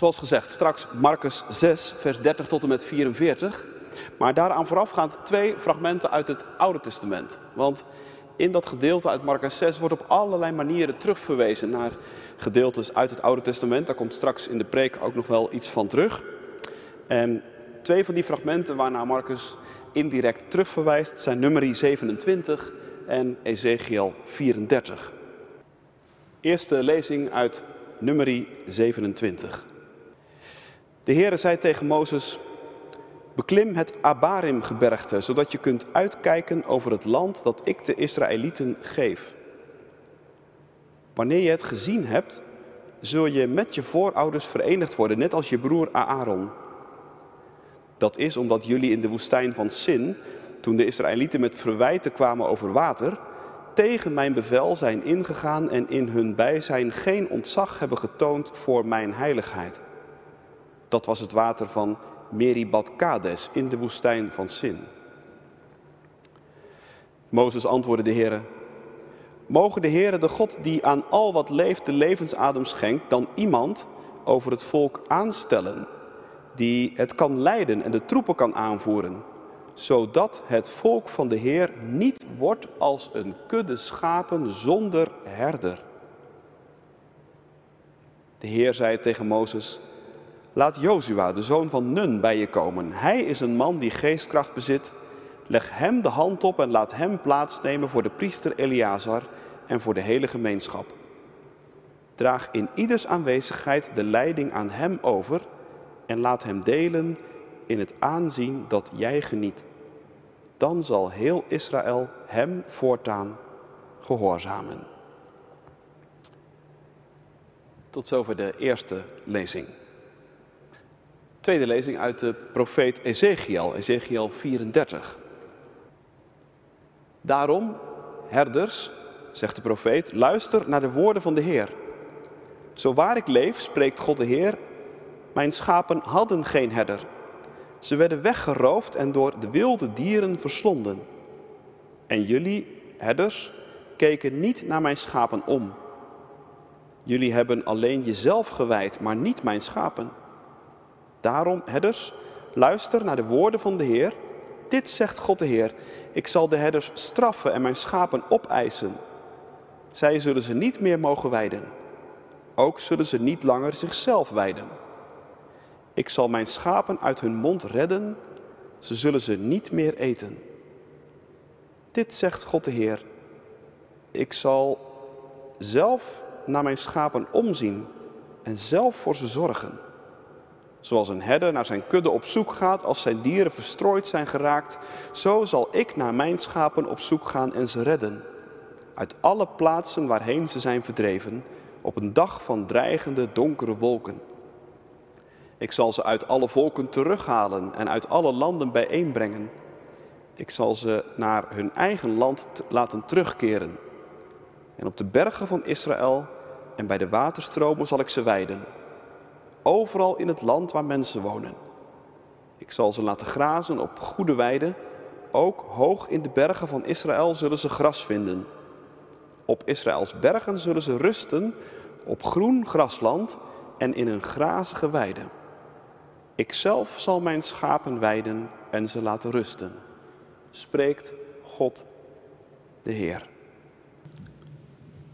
Zoals gezegd, straks Marcus 6, vers 30 tot en met 44. Maar daaraan voorafgaand twee fragmenten uit het Oude Testament. Want in dat gedeelte uit Marcus 6 wordt op allerlei manieren terugverwezen naar gedeeltes uit het Oude Testament. Daar komt straks in de preek ook nog wel iets van terug. En twee van die fragmenten waarnaar Marcus indirect terugverwijst zijn nummerie 27 en Ezekiel 34. Eerste lezing uit nummerie 27. De Heere zei tegen Mozes, beklim het Abarim-gebergte, zodat je kunt uitkijken over het land dat ik de Israëlieten geef. Wanneer je het gezien hebt, zul je met je voorouders verenigd worden, net als je broer Aaron. Dat is omdat jullie in de woestijn van Sin, toen de Israëlieten met verwijten kwamen over water, tegen mijn bevel zijn ingegaan en in hun bijzijn geen ontzag hebben getoond voor mijn heiligheid. Dat was het water van Meribad Kades in de woestijn van Sin. Mozes antwoordde de Heer: Mogen de Heere, de God die aan al wat leeft de levensadem schenkt, dan iemand over het volk aanstellen, die het kan leiden en de troepen kan aanvoeren, zodat het volk van de Heer niet wordt als een kudde schapen zonder herder. De Heer zei tegen Mozes, laat Jozua, de zoon van Nun, bij je komen. Hij is een man die geestkracht bezit. Leg hem de hand op en laat hem plaatsnemen voor de priester Eleazar en voor de hele gemeenschap. Draag in ieders aanwezigheid de leiding aan hem over en laat hem delen in het aanzien dat jij geniet. Dan zal heel Israël hem voortaan gehoorzamen. Tot zover de eerste lezing. Tweede lezing uit de profeet Ezekiel, Ezekiel 34. Daarom, herders, zegt de profeet, luister naar de woorden van de Heer. Zo waar ik leef, spreekt God de Heer, mijn schapen hadden geen herder. Ze werden weggeroofd en door de wilde dieren verslonden. En jullie, herders, keken niet naar mijn schapen om. Jullie hebben alleen jezelf gewijd, maar niet mijn schapen. Daarom, herders, luister naar de woorden van de Heer. Dit zegt God de Heer. Ik zal de herders straffen en mijn schapen opeisen. Zij zullen ze niet meer mogen wijden. Ook zullen ze niet langer zichzelf wijden. Ik zal mijn schapen uit hun mond redden, ze zullen ze niet meer eten. Dit zegt God de Heer. Ik zal zelf naar mijn schapen omzien en zelf voor ze zorgen. Zoals een herder naar zijn kudde op zoek gaat als zijn dieren verstrooid zijn geraakt, zo zal ik naar mijn schapen op zoek gaan en ze redden. Uit alle plaatsen waarheen ze zijn verdreven, op een dag van dreigende donkere wolken. Ik zal ze uit alle volken terughalen en uit alle landen bijeenbrengen. Ik zal ze naar hun eigen land laten terugkeren. En op de bergen van Israël en bij de waterstromen zal ik ze weiden. Overal in het land waar mensen wonen. Ik zal ze laten grazen op goede weiden. Ook hoog in de bergen van Israël zullen ze gras vinden. Op Israëls bergen zullen ze rusten op groen grasland en in een grazige weide. Ikzelf zal mijn schapen weiden en ze laten rusten. Spreekt God de Heer.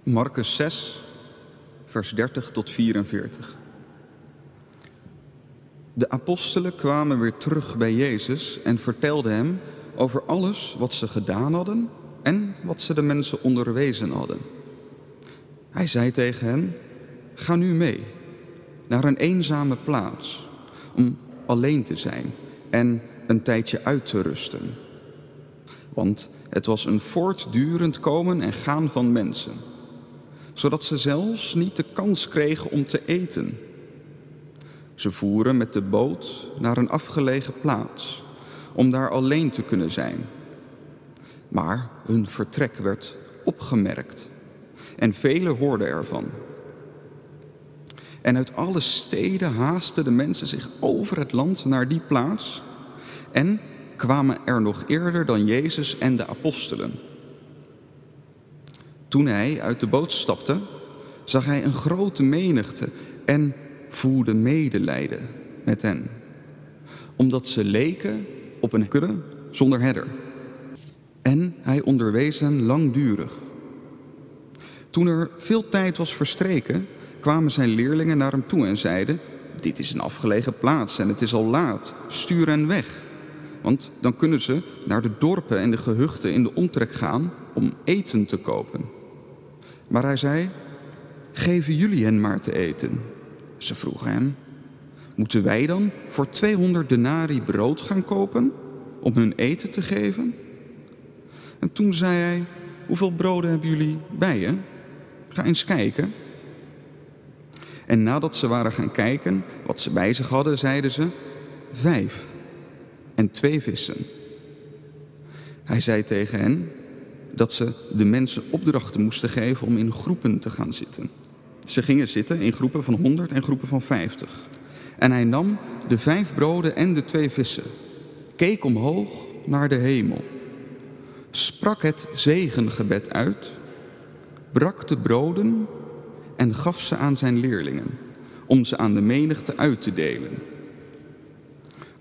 Marcus 6, vers 30 tot 44. De apostelen kwamen weer terug bij Jezus en vertelden hem over alles wat ze gedaan hadden en wat ze de mensen onderwezen hadden. Hij zei tegen hen: Ga nu mee naar een eenzame plaats om alleen te zijn en een tijdje uit te rusten. Want het was een voortdurend komen en gaan van mensen, zodat ze zelfs niet de kans kregen om te eten. Ze voeren met de boot naar een afgelegen plaats om daar alleen te kunnen zijn. Maar hun vertrek werd opgemerkt en velen hoorden ervan. En uit alle steden haasten de mensen zich over het land naar die plaats en kwamen er nog eerder dan Jezus en de apostelen. Toen hij uit de boot stapte, zag hij een grote menigte en voelde medelijden met hen, omdat ze leken op een kudde zonder herder. En hij onderwees hen langdurig. Toen er veel tijd was verstreken, kwamen zijn leerlingen naar hem toe en zeiden: Dit is een afgelegen plaats en het is al laat, stuur hen weg. Want dan kunnen ze naar de dorpen en de gehuchten in de omtrek gaan om eten te kopen. Maar hij zei: Geven jullie hen maar te eten. Ze vroegen hem: Moeten wij dan voor 200 denari brood gaan kopen om hun eten te geven? En toen zei hij: Hoeveel broden hebben jullie bij je? Ga eens kijken. En nadat ze waren gaan kijken wat ze bij zich hadden, zeiden ze: Vijf en twee vissen. Hij zei tegen hen dat ze de mensen opdrachten moesten geven om in groepen te gaan zitten. Ze gingen zitten in groepen van honderd en groepen van vijftig. En hij nam de vijf broden en de twee vissen, keek omhoog naar de hemel, sprak het zegengebed uit, brak de broden en gaf ze aan zijn leerlingen, om ze aan de menigte uit te delen.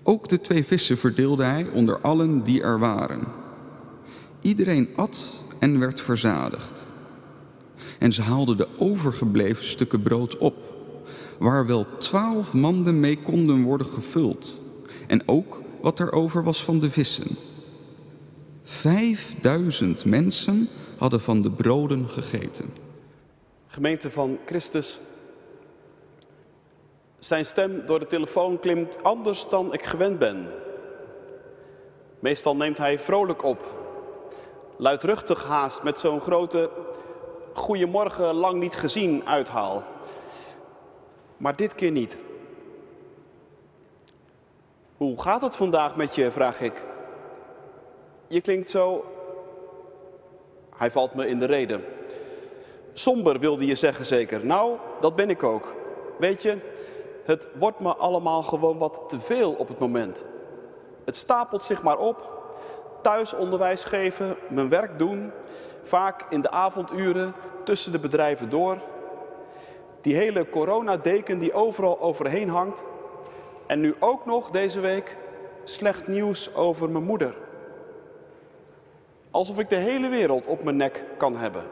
Ook de twee vissen verdeelde hij onder allen die er waren. Iedereen at en werd verzadigd. En ze haalden de overgebleven stukken brood op, waar wel twaalf manden mee konden worden gevuld. En ook wat er over was van de vissen. Vijfduizend mensen hadden van de broden gegeten. Gemeente van Christus. Zijn stem door de telefoon klimt anders dan ik gewend ben. Meestal neemt hij vrolijk op, luidruchtig haast met zo'n grote goeiemorgen lang niet gezien uithaal. Maar dit keer niet. Hoe gaat het vandaag met je, vraag ik. Je klinkt zo. Hij valt me in de reden. Somber wilde je zeggen zeker. Nou, dat ben ik ook. Weet je, het wordt me allemaal gewoon wat te veel op het moment. Het stapelt zich maar op. Thuis onderwijs geven, mijn werk doen, vaak in de avonduren tussen de bedrijven door. Die hele coronadeken die overal overheen hangt. En nu ook nog deze week slecht nieuws over mijn moeder. Alsof ik de hele wereld op mijn nek kan hebben.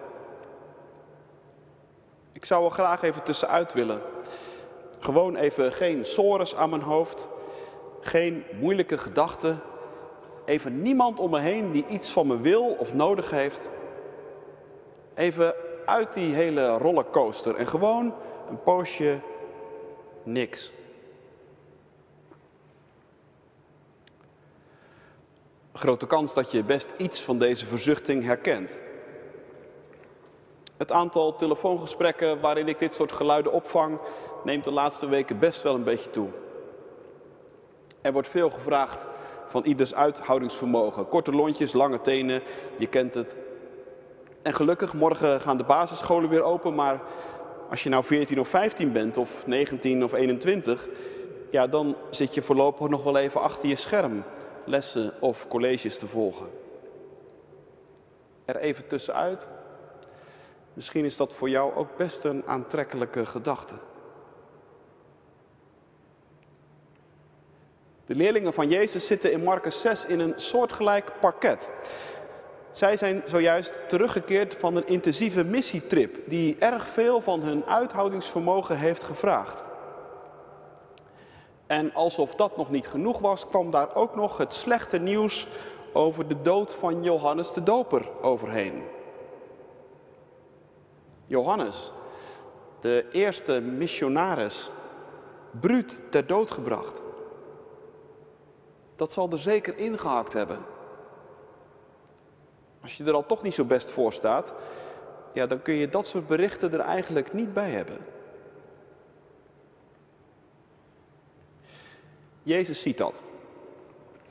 Ik zou er graag even tussenuit willen. Gewoon even geen sores aan mijn hoofd, geen moeilijke gedachten, even niemand om me heen die iets van me wil of nodig heeft. Even uit die hele rollercoaster en gewoon een poosje niks. Grote kans dat je best iets van deze verzuchting herkent. Het aantal telefoongesprekken waarin ik dit soort geluiden opvang, neemt de laatste weken best wel een beetje toe. Er wordt veel gevraagd van ieders uithoudingsvermogen. Korte lontjes, lange tenen, je kent het. En gelukkig, morgen gaan de basisscholen weer open, maar als je nou 14 of 15 bent, of 19 of 21, ja, dan zit je voorlopig nog wel even achter je scherm lessen of colleges te volgen. Er even tussenuit. Misschien is dat voor jou ook best een aantrekkelijke gedachte. De leerlingen van Jezus zitten in Marcus 6 in een soortgelijk parket. Zij zijn zojuist teruggekeerd van een intensieve missietrip die erg veel van hun uithoudingsvermogen heeft gevraagd. En alsof dat nog niet genoeg was, kwam daar ook nog het slechte nieuws over de dood van Johannes de Doper overheen. Johannes, de eerste missionaris, bruut ter dood gebracht. Dat zal er zeker ingehakt hebben. Als je er al toch niet zo best voor staat, ja, dan kun je dat soort berichten er eigenlijk niet bij hebben. Jezus ziet dat.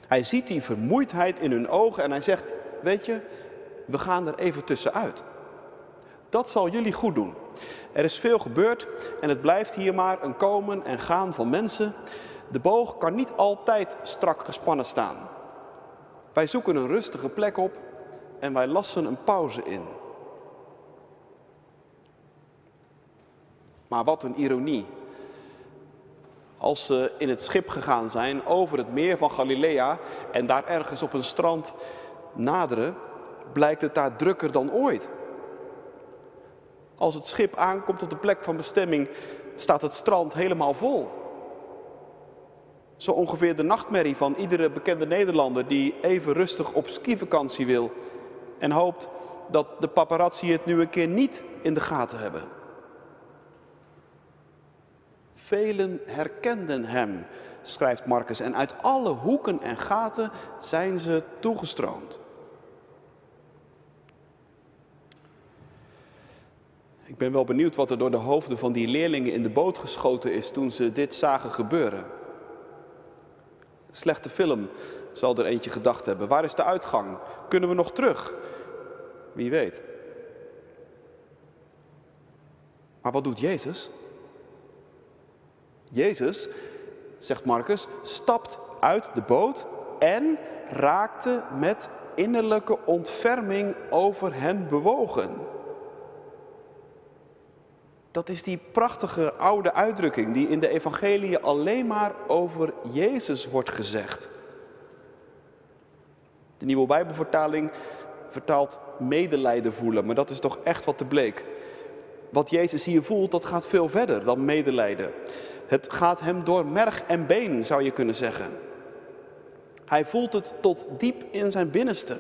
Hij ziet die vermoeidheid in hun ogen en hij zegt, weet je, we gaan er even tussenuit. Dat zal jullie goed doen. Er is veel gebeurd en het blijft hier maar een komen en gaan van mensen. De boog kan niet altijd strak gespannen staan. Wij zoeken een rustige plek op en wij lassen een pauze in. Maar wat een ironie. Als ze in het schip gegaan zijn over het meer van Galilea en daar ergens op een strand naderen, blijkt het daar drukker dan ooit. Als het schip aankomt op de plek van bestemming, staat het strand helemaal vol. Zo ongeveer de nachtmerrie van iedere bekende Nederlander die even rustig op skivakantie wil en hoopt dat de paparazzi het nu een keer niet in de gaten hebben. Velen herkenden hem, schrijft Marcus, en uit alle hoeken en gaten zijn ze toegestroomd. Ik ben wel benieuwd wat er door de hoofden van die leerlingen in de boot geschoten is toen ze dit zagen gebeuren. Slechte film, zal er eentje gedacht hebben. Waar is de uitgang? Kunnen we nog terug? Wie weet. Maar wat doet Jezus? Jezus, zegt Marcus, stapt uit de boot en raakte met innerlijke ontferming over hen bewogen. Dat is die prachtige oude uitdrukking die in de evangelie alleen maar over Jezus wordt gezegd. De nieuwe Bijbelvertaling vertaalt medelijden voelen, maar dat is toch echt wat te bleek. Wat Jezus hier voelt, dat gaat veel verder dan medelijden. Het gaat hem door merg en been, zou je kunnen zeggen. Hij voelt het tot diep in zijn binnenste.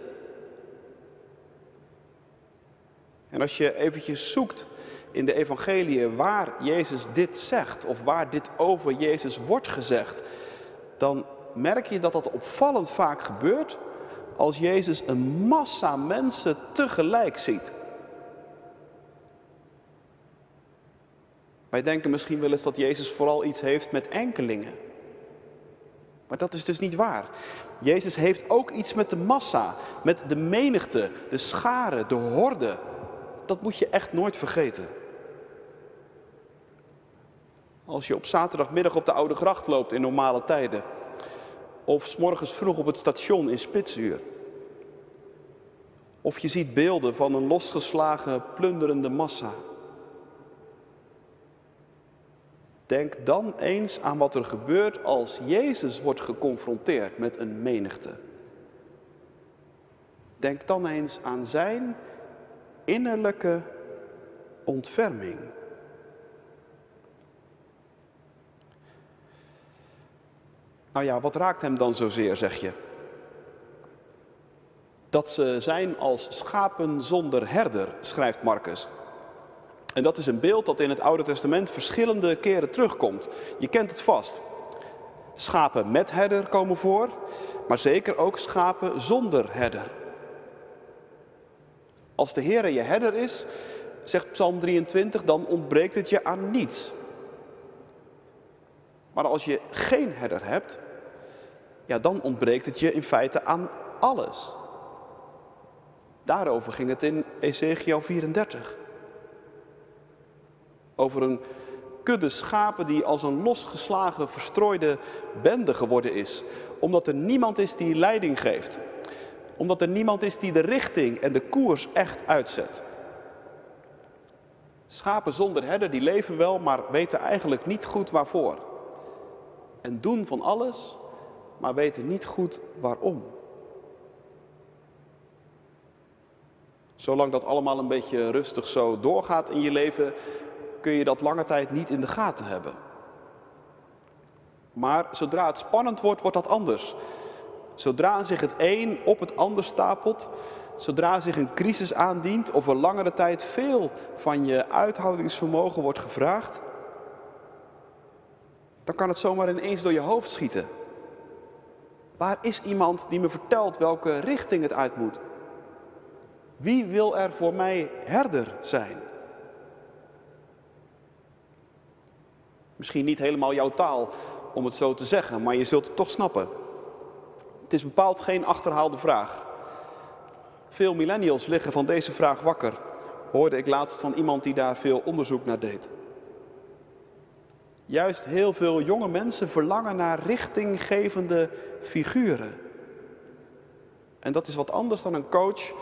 En als je eventjes zoekt in de evangelie waar Jezus dit zegt, of waar dit over Jezus wordt gezegd, dan merk je dat dat opvallend vaak gebeurt als Jezus een massa mensen tegelijk ziet. Wij denken misschien wel eens dat Jezus vooral iets heeft met enkelingen. Maar dat is dus niet waar. Jezus heeft ook iets met de massa, met de menigte, de scharen, de horde. Dat moet je echt nooit vergeten. Als je op zaterdagmiddag op de Oude Gracht loopt in normale tijden. Of s morgens vroeg op het station in spitsuur. Of je ziet beelden van een losgeslagen, plunderende massa. Denk dan eens aan wat er gebeurt als Jezus wordt geconfronteerd met een menigte. Denk dan eens aan zijn innerlijke ontferming. Nou ja, wat raakt hem dan zozeer, zeg je? Dat ze zijn als schapen zonder herder, schrijft Marcus. En dat is een beeld dat in het Oude Testament verschillende keren terugkomt. Je kent het vast. Schapen met herder komen voor, maar zeker ook schapen zonder herder. Als de Heer je herder is, zegt Psalm 23, dan ontbreekt het je aan niets. Maar als je geen herder hebt, ja, dan ontbreekt het je in feite aan alles. Daarover ging het in Ezekiel 34. Over een kudde schapen die als een losgeslagen, verstrooide bende geworden is. Omdat er niemand is die leiding geeft. Omdat er niemand is die de richting en de koers echt uitzet. Schapen zonder herder, die leven wel, maar weten eigenlijk niet goed waarvoor. En doen van alles, maar weten niet goed waarom. Zolang dat allemaal een beetje rustig zo doorgaat in je leven, kun je dat lange tijd niet in de gaten hebben. Maar zodra het spannend wordt, wordt dat anders. Zodra zich het een op het ander stapelt, zodra zich een crisis aandient of er langere tijd veel van je uithoudingsvermogen wordt gevraagd, dan kan het zomaar ineens door je hoofd schieten. Waar is iemand die me vertelt welke richting het uit moet? Wie wil er voor mij herder zijn? Misschien niet helemaal jouw taal om het zo te zeggen, maar je zult het toch snappen. Het is bepaald geen achterhaalde vraag. Veel millennials liggen van deze vraag wakker, hoorde ik laatst van iemand die daar veel onderzoek naar deed. Juist heel veel jonge mensen verlangen naar richtinggevende figuren. En dat is wat anders dan een coach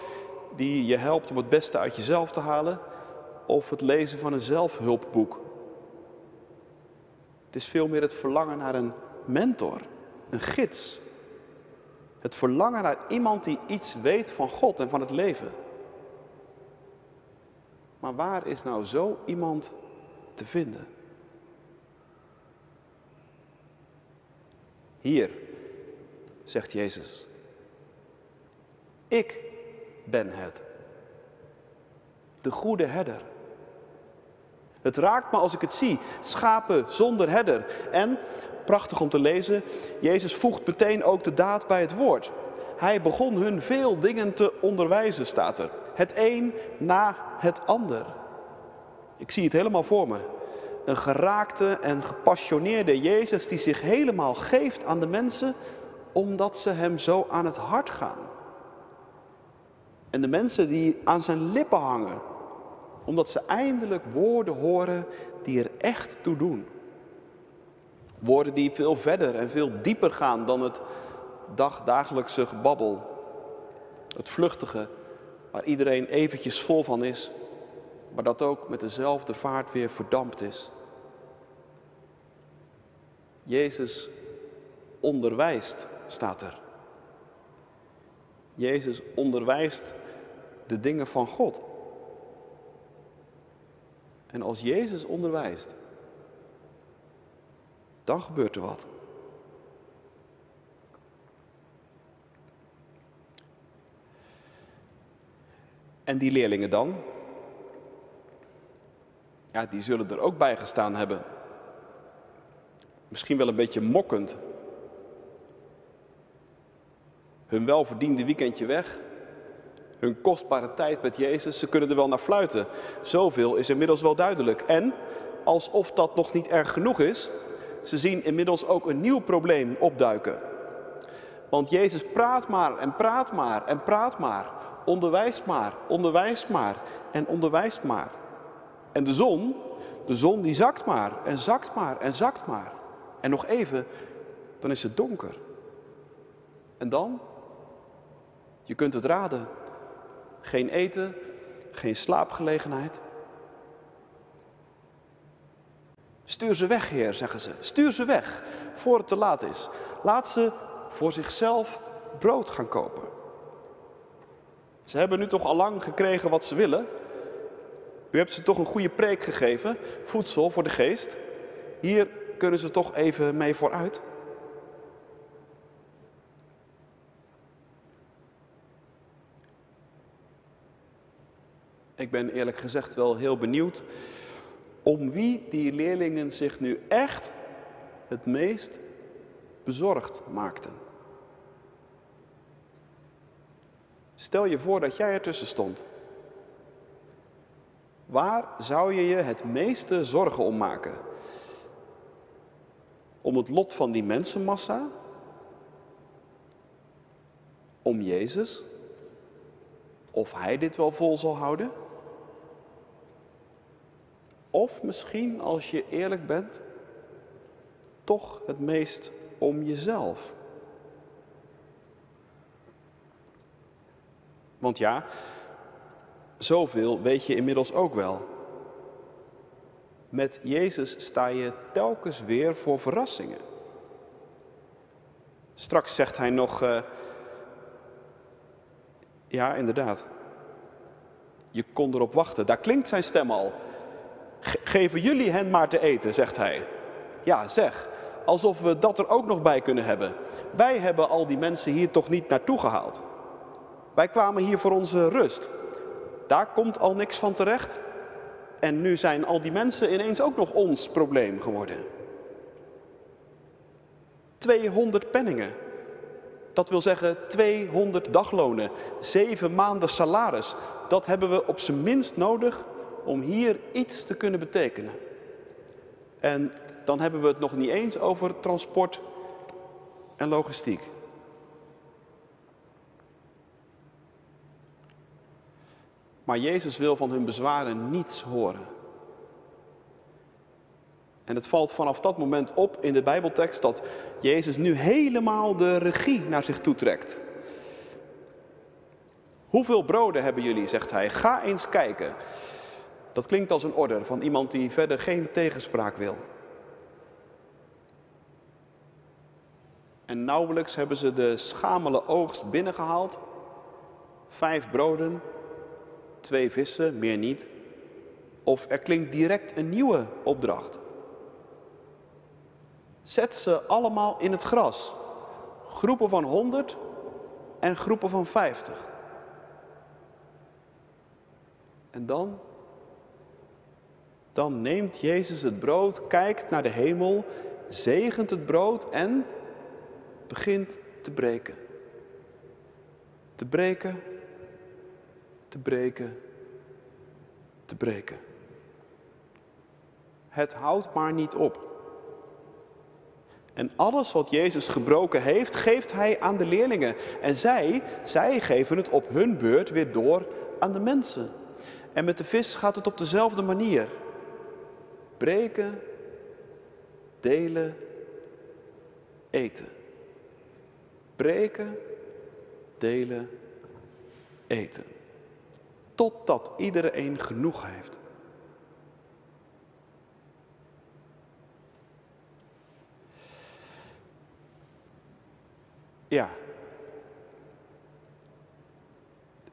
die je helpt om het beste uit jezelf te halen of het lezen van een zelfhulpboek. Het is veel meer het verlangen naar een mentor, een gids. Het verlangen naar iemand die iets weet van God en van het leven. Maar waar is nou zo iemand te vinden? Hier, zegt Jezus. Ik ben het. De goede herder. Het raakt me als ik het zie. Schapen zonder herder. En, prachtig om te lezen, Jezus voegt meteen ook de daad bij het woord. Hij begon hun veel dingen te onderwijzen, staat er. Het een na het ander. Ik zie het helemaal voor me. Een geraakte en gepassioneerde Jezus die zich helemaal geeft aan de mensen omdat ze hem zo aan het hart gaan. En de mensen die aan zijn lippen hangen, omdat ze eindelijk woorden horen die er echt toe doen. Woorden die veel verder en veel dieper gaan dan het dagdagelijkse gebabbel. Het vluchtige, waar iedereen eventjes vol van is, maar dat ook met dezelfde vaart weer verdampt is. Jezus onderwijst, staat er. Jezus onderwijst de dingen van God. En als Jezus onderwijst, dan gebeurt er wat. En die leerlingen dan? Ja, die zullen er ook bij gestaan hebben. Misschien wel een beetje mokkend. Hun welverdiende weekendje weg. Hun kostbare tijd met Jezus. Ze kunnen er wel naar fluiten. Zoveel is inmiddels wel duidelijk. En, alsof dat nog niet erg genoeg is, ze zien inmiddels ook een nieuw probleem opduiken. Want Jezus praat maar en praat maar en praat maar. Onderwijst maar, onderwijst maar en onderwijst maar. En de zon, de zon die zakt maar en zakt maar en zakt maar. En nog even, dan is het donker. En dan? Je kunt het raden. Geen eten, geen slaapgelegenheid. Stuur ze weg, Heer, zeggen ze. Stuur ze weg, voor het te laat is. Laat ze voor zichzelf brood gaan kopen. Ze hebben nu toch al lang gekregen wat ze willen. U hebt ze toch een goede preek gegeven, voedsel voor de geest. Hier kunnen ze toch even mee vooruit. Ik ben eerlijk gezegd wel heel benieuwd om wie die leerlingen zich nu echt het meest bezorgd maakten. Stel je voor dat jij ertussen stond. Waar zou je je het meeste zorgen om maken? Om het lot van die mensenmassa? Om Jezus? Of hij dit wel vol zal houden? Of misschien, als je eerlijk bent, toch het meest om jezelf. Want ja, zoveel weet je inmiddels ook wel. Met Jezus sta je telkens weer voor verrassingen. Straks zegt hij nog, uh, ja inderdaad, je kon erop wachten. Daar klinkt zijn stem al. Geven jullie hen maar te eten, zegt hij. Ja, zeg, alsof we dat er ook nog bij kunnen hebben. Wij hebben al die mensen hier toch niet naartoe gehaald. Wij kwamen hier voor onze rust. Daar komt al niks van terecht. En nu zijn al die mensen ineens ook nog ons probleem geworden. 200 penningen. Dat wil zeggen 200 daglonen, zeven maanden salaris. Dat hebben we op zijn minst nodig om hier iets te kunnen betekenen. En dan hebben we het nog niet eens over transport en logistiek. Maar Jezus wil van hun bezwaren niets horen. En het valt vanaf dat moment op in de Bijbeltekst dat Jezus nu helemaal de regie naar zich toetrekt. Hoeveel broden hebben jullie, zegt hij. Ga eens kijken. Dat klinkt als een order van iemand die verder geen tegenspraak wil. En nauwelijks hebben ze de schamele oogst binnengehaald. Vijf broden, twee vissen, meer niet. Of er klinkt direct een nieuwe opdracht. Zet ze allemaal in het gras. Groepen van honderd en groepen van vijftig. En dan? Dan neemt Jezus het brood, kijkt naar de hemel, zegent het brood en begint te breken. Te breken, te breken, te breken. Het houdt maar niet op. En alles wat Jezus gebroken heeft, geeft hij aan de leerlingen. En zij, zij geven het op hun beurt weer door aan de mensen. En met de vis gaat het op dezelfde manier. Breken, delen, eten. Breken, delen, eten. Totdat iedereen genoeg heeft. Ja.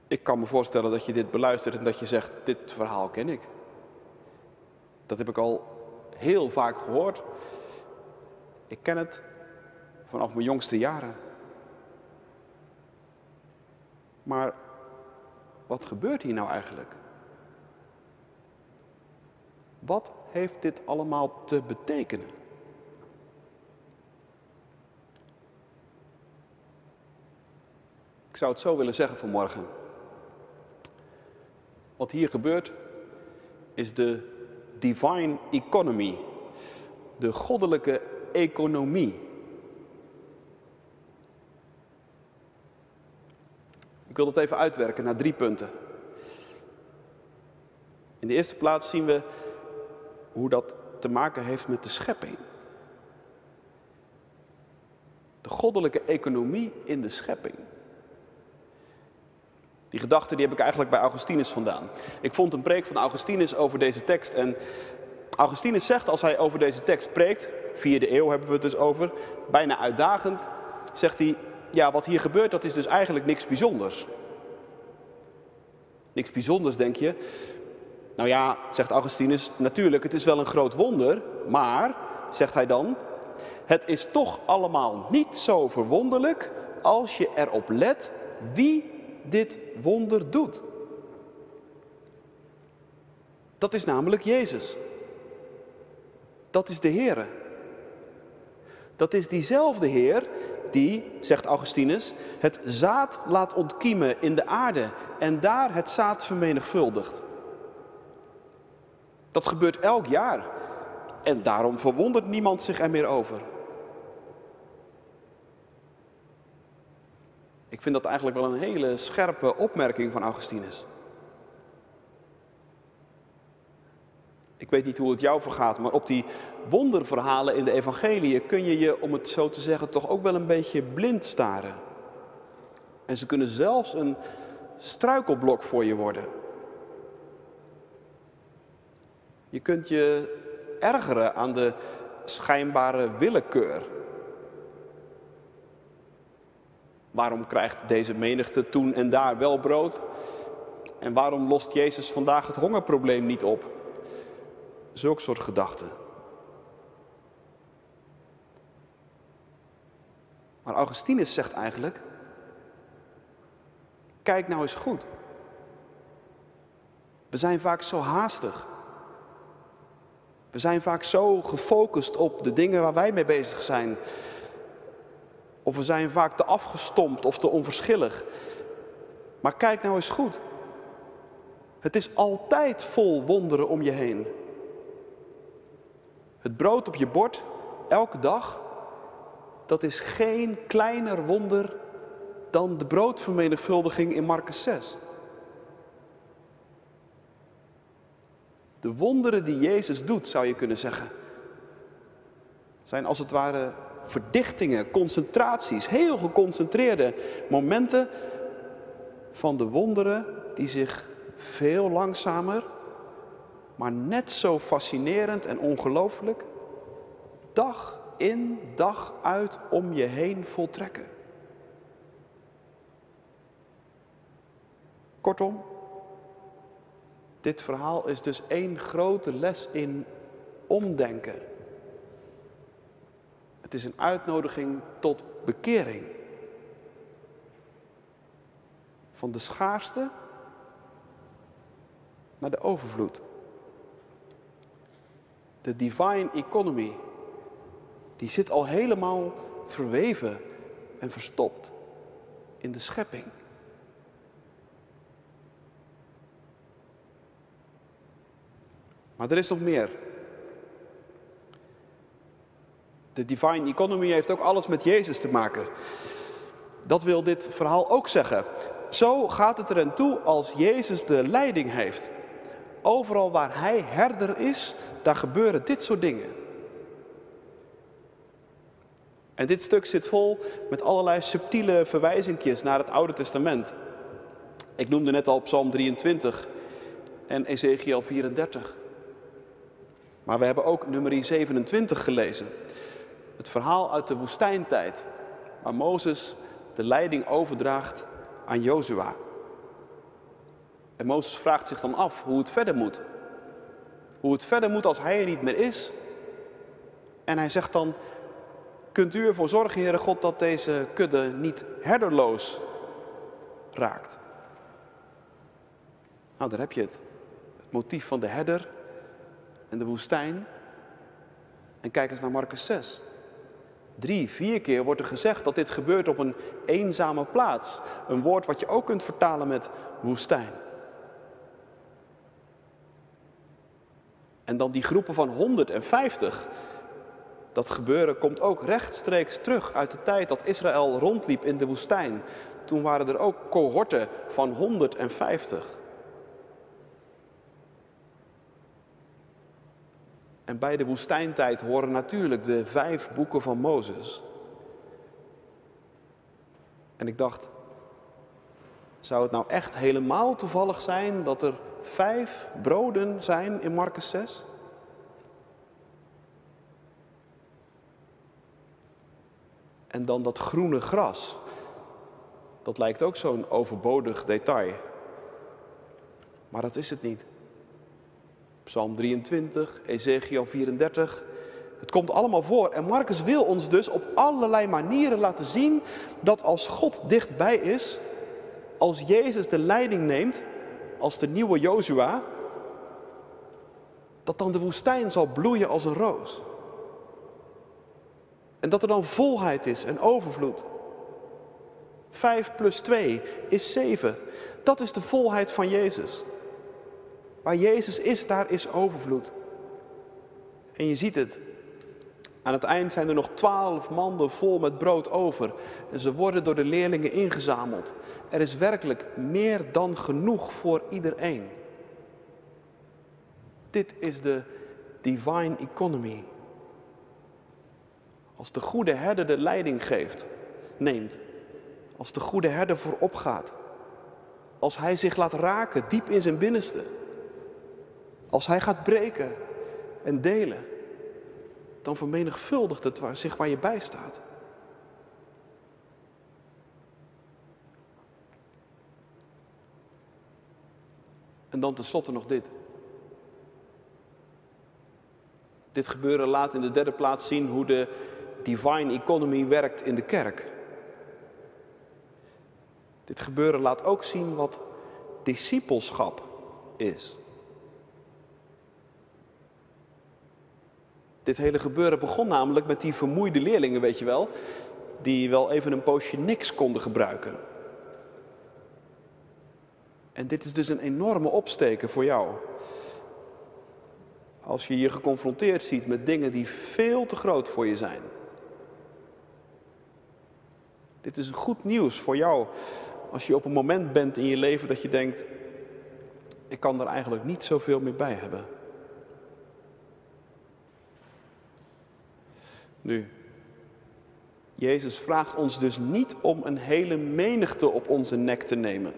Ik kan me voorstellen dat je dit beluistert en dat je zegt, dit verhaal ken ik. Dat heb ik al heel vaak gehoord. Ik ken het vanaf mijn jongste jaren. Maar wat gebeurt hier nou eigenlijk? Wat heeft dit allemaal te betekenen? Ik zou het zo willen zeggen vanmorgen. Wat hier gebeurt is de divine economy, de goddelijke economie. Wil dat even uitwerken naar drie punten. In de eerste plaats zien we hoe dat te maken heeft met de schepping. De goddelijke economie in de schepping. Die gedachte die heb ik eigenlijk bij Augustinus vandaan. Ik vond een preek van Augustinus over deze tekst. En Augustinus zegt als hij over deze tekst preekt, vierde eeuw hebben we het dus over, bijna uitdagend, zegt hij, ja wat hier gebeurt dat is dus eigenlijk niks bijzonders. Niks bijzonders denk je. Nou ja, zegt Augustinus, natuurlijk het is wel een groot wonder, maar, zegt hij dan, het is toch allemaal niet zo verwonderlijk als je erop let wie dit wonder doet. Dat is namelijk Jezus. Dat is de Heer. Dat is diezelfde Heer die, zegt Augustinus, het zaad laat ontkiemen in de aarde en daar het zaad vermenigvuldigt. Dat gebeurt elk jaar en daarom verwondert niemand zich er meer over. Ik vind dat eigenlijk wel een hele scherpe opmerking van Augustinus. Ik weet niet hoe het jou vergaat, maar op die wonderverhalen in de evangelie kun je je, om het zo te zeggen, toch ook wel een beetje blind staren. En ze kunnen zelfs een struikelblok voor je worden. Je kunt je ergeren aan de schijnbare willekeur Waarom krijgt deze menigte toen en daar wel brood? En waarom lost Jezus vandaag het hongerprobleem niet op? Zulk soort gedachten. Maar Augustinus zegt eigenlijk: kijk nou eens goed. We zijn vaak zo haastig. We zijn vaak zo gefocust op de dingen waar wij mee bezig zijn. Of we zijn vaak te afgestompt of te onverschillig. Maar kijk nou eens goed. Het is altijd vol wonderen om je heen. Het brood op je bord, elke dag, dat is geen kleiner wonder dan de broodvermenigvuldiging in Marcus 6. De wonderen die Jezus doet, zou je kunnen zeggen, zijn als het ware verdichtingen, concentraties, heel geconcentreerde momenten van de wonderen die zich veel langzamer, maar net zo fascinerend en ongelooflijk, dag in, dag uit om je heen voltrekken. Kortom, dit verhaal is dus één grote les in omdenken. Het is een uitnodiging tot bekering. Van de schaarste naar de overvloed. De divine economy, die zit al helemaal verweven en verstopt in de schepping. Maar er is nog meer. De divine economy heeft ook alles met Jezus te maken. Dat wil dit verhaal ook zeggen. Zo gaat het er aan toe als Jezus de leiding heeft. Overal waar Hij herder is, daar gebeuren dit soort dingen. En dit stuk zit vol met allerlei subtiele verwijzingjes naar het Oude Testament. Ik noemde net al Psalm 23 en Ezekiel 34. Maar we hebben ook nummer 27 gelezen. Het verhaal uit de woestijntijd, waar Mozes de leiding overdraagt aan Jozua. En Mozes vraagt zich dan af hoe het verder moet. Hoe het verder moet als hij er niet meer is. En hij zegt dan, kunt u ervoor zorgen, Heere God, dat deze kudde niet herderloos raakt? Nou, daar heb je het. Het motief van de herder en de woestijn. En kijk eens naar Marcus 6. Drie, vier keer wordt er gezegd dat dit gebeurt op een eenzame plaats. Een woord wat je ook kunt vertalen met woestijn. En dan die groepen van 150. Dat gebeuren komt ook rechtstreeks terug uit de tijd dat Israël rondliep in de woestijn. Toen waren er ook cohorten van 150. En bij de woestijntijd horen natuurlijk de vijf boeken van Mozes. En ik dacht, zou het nou echt helemaal toevallig zijn dat er vijf broden zijn in Marcus 6? En dan dat groene gras. Dat lijkt ook zo'n overbodig detail. Maar dat is het niet. Psalm 23, Ezekiel 34. Het komt allemaal voor. En Marcus wil ons dus op allerlei manieren laten zien dat als God dichtbij is, als Jezus de leiding neemt, als de nieuwe Jozua, dat dan de woestijn zal bloeien als een roos. En dat er dan volheid is en overvloed. Vijf plus twee is zeven. Dat is de volheid van Jezus. Waar Jezus is, daar is overvloed. En je ziet het. Aan het eind zijn er nog twaalf manden vol met brood over. En ze worden door de leerlingen ingezameld. Er is werkelijk meer dan genoeg voor iedereen. Dit is de divine economy. Als de goede herder de leiding geeft, neemt. Als de goede herder voorop gaat. Als hij zich laat raken diep in zijn binnenste. Als hij gaat breken en delen, dan vermenigvuldigt het zich waar je bij staat. En dan tenslotte nog dit. Dit gebeuren laat in de derde plaats zien hoe de divine economy werkt in de kerk. Dit gebeuren laat ook zien wat discipelschap is. Dit hele gebeuren begon namelijk met die vermoeide leerlingen, weet je wel, die wel even een poosje niks konden gebruiken. En dit is dus een enorme opsteken voor jou. Als je je geconfronteerd ziet met dingen die veel te groot voor je zijn. Dit is goed nieuws voor jou als je op een moment bent in je leven dat je denkt, ik kan er eigenlijk niet zoveel meer bij hebben. Nu, Jezus vraagt ons dus niet om een hele menigte op onze nek te nemen.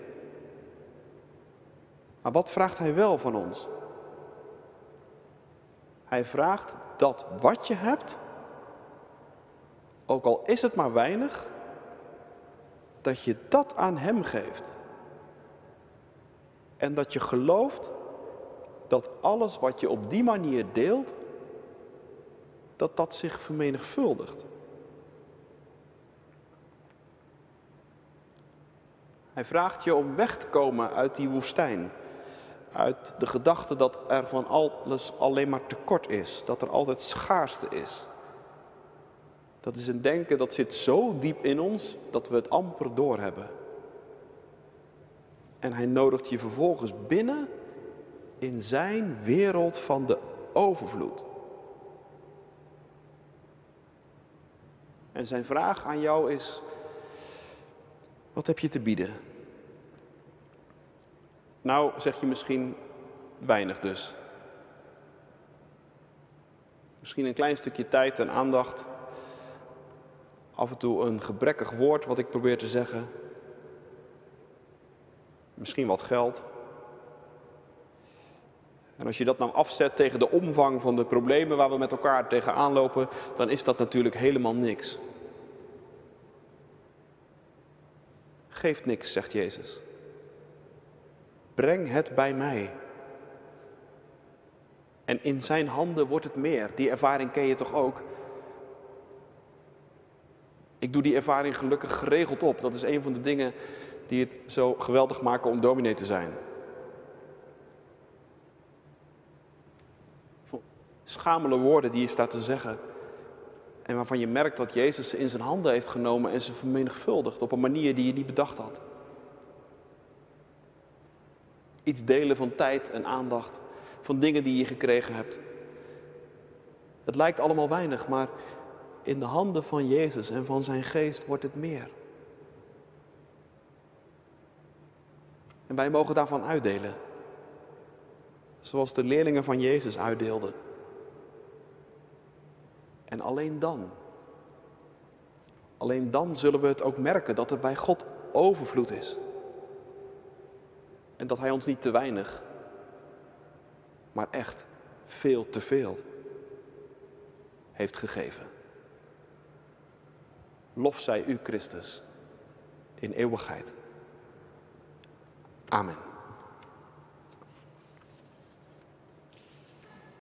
Maar wat vraagt Hij wel van ons? Hij vraagt dat wat je hebt, ook al is het maar weinig, dat je dat aan Hem geeft. En dat je gelooft dat alles wat je op die manier deelt, dat dat zich vermenigvuldigt. Hij vraagt je om weg te komen uit die woestijn. Uit de gedachte dat er van alles alleen maar tekort is. Dat er altijd schaarste is. Dat is een denken dat zit zo diep in ons dat we het amper doorhebben. En hij nodigt je vervolgens binnen in zijn wereld van de overvloed. En zijn vraag aan jou is: wat heb je te bieden? Nou, zeg je misschien weinig dus. Misschien een klein stukje tijd en aandacht. Af en toe een gebrekkig woord wat ik probeer te zeggen. Misschien wat geld. En als je dat nou afzet tegen de omvang van de problemen waar we met elkaar tegenaan lopen, dan is dat natuurlijk helemaal niks. Geeft niks, zegt Jezus. Breng het bij mij. En in zijn handen wordt het meer. Die ervaring ken je toch ook? Ik doe die ervaring gelukkig geregeld op. Dat is een van de dingen die het zo geweldig maken om dominee te zijn. Schamele woorden die je staat te zeggen. En waarvan je merkt dat Jezus ze in zijn handen heeft genomen en ze vermenigvuldigt op een manier die je niet bedacht had. Iets delen van tijd en aandacht, van dingen die je gekregen hebt. Het lijkt allemaal weinig, maar in de handen van Jezus en van zijn geest wordt het meer. En wij mogen daarvan uitdelen. Zoals de leerlingen van Jezus uitdeelden. En alleen dan, alleen dan zullen we het ook merken dat er bij God overvloed is. En dat Hij ons niet te weinig, maar echt veel te veel heeft gegeven. Lof zij u, Christus, in eeuwigheid. Amen.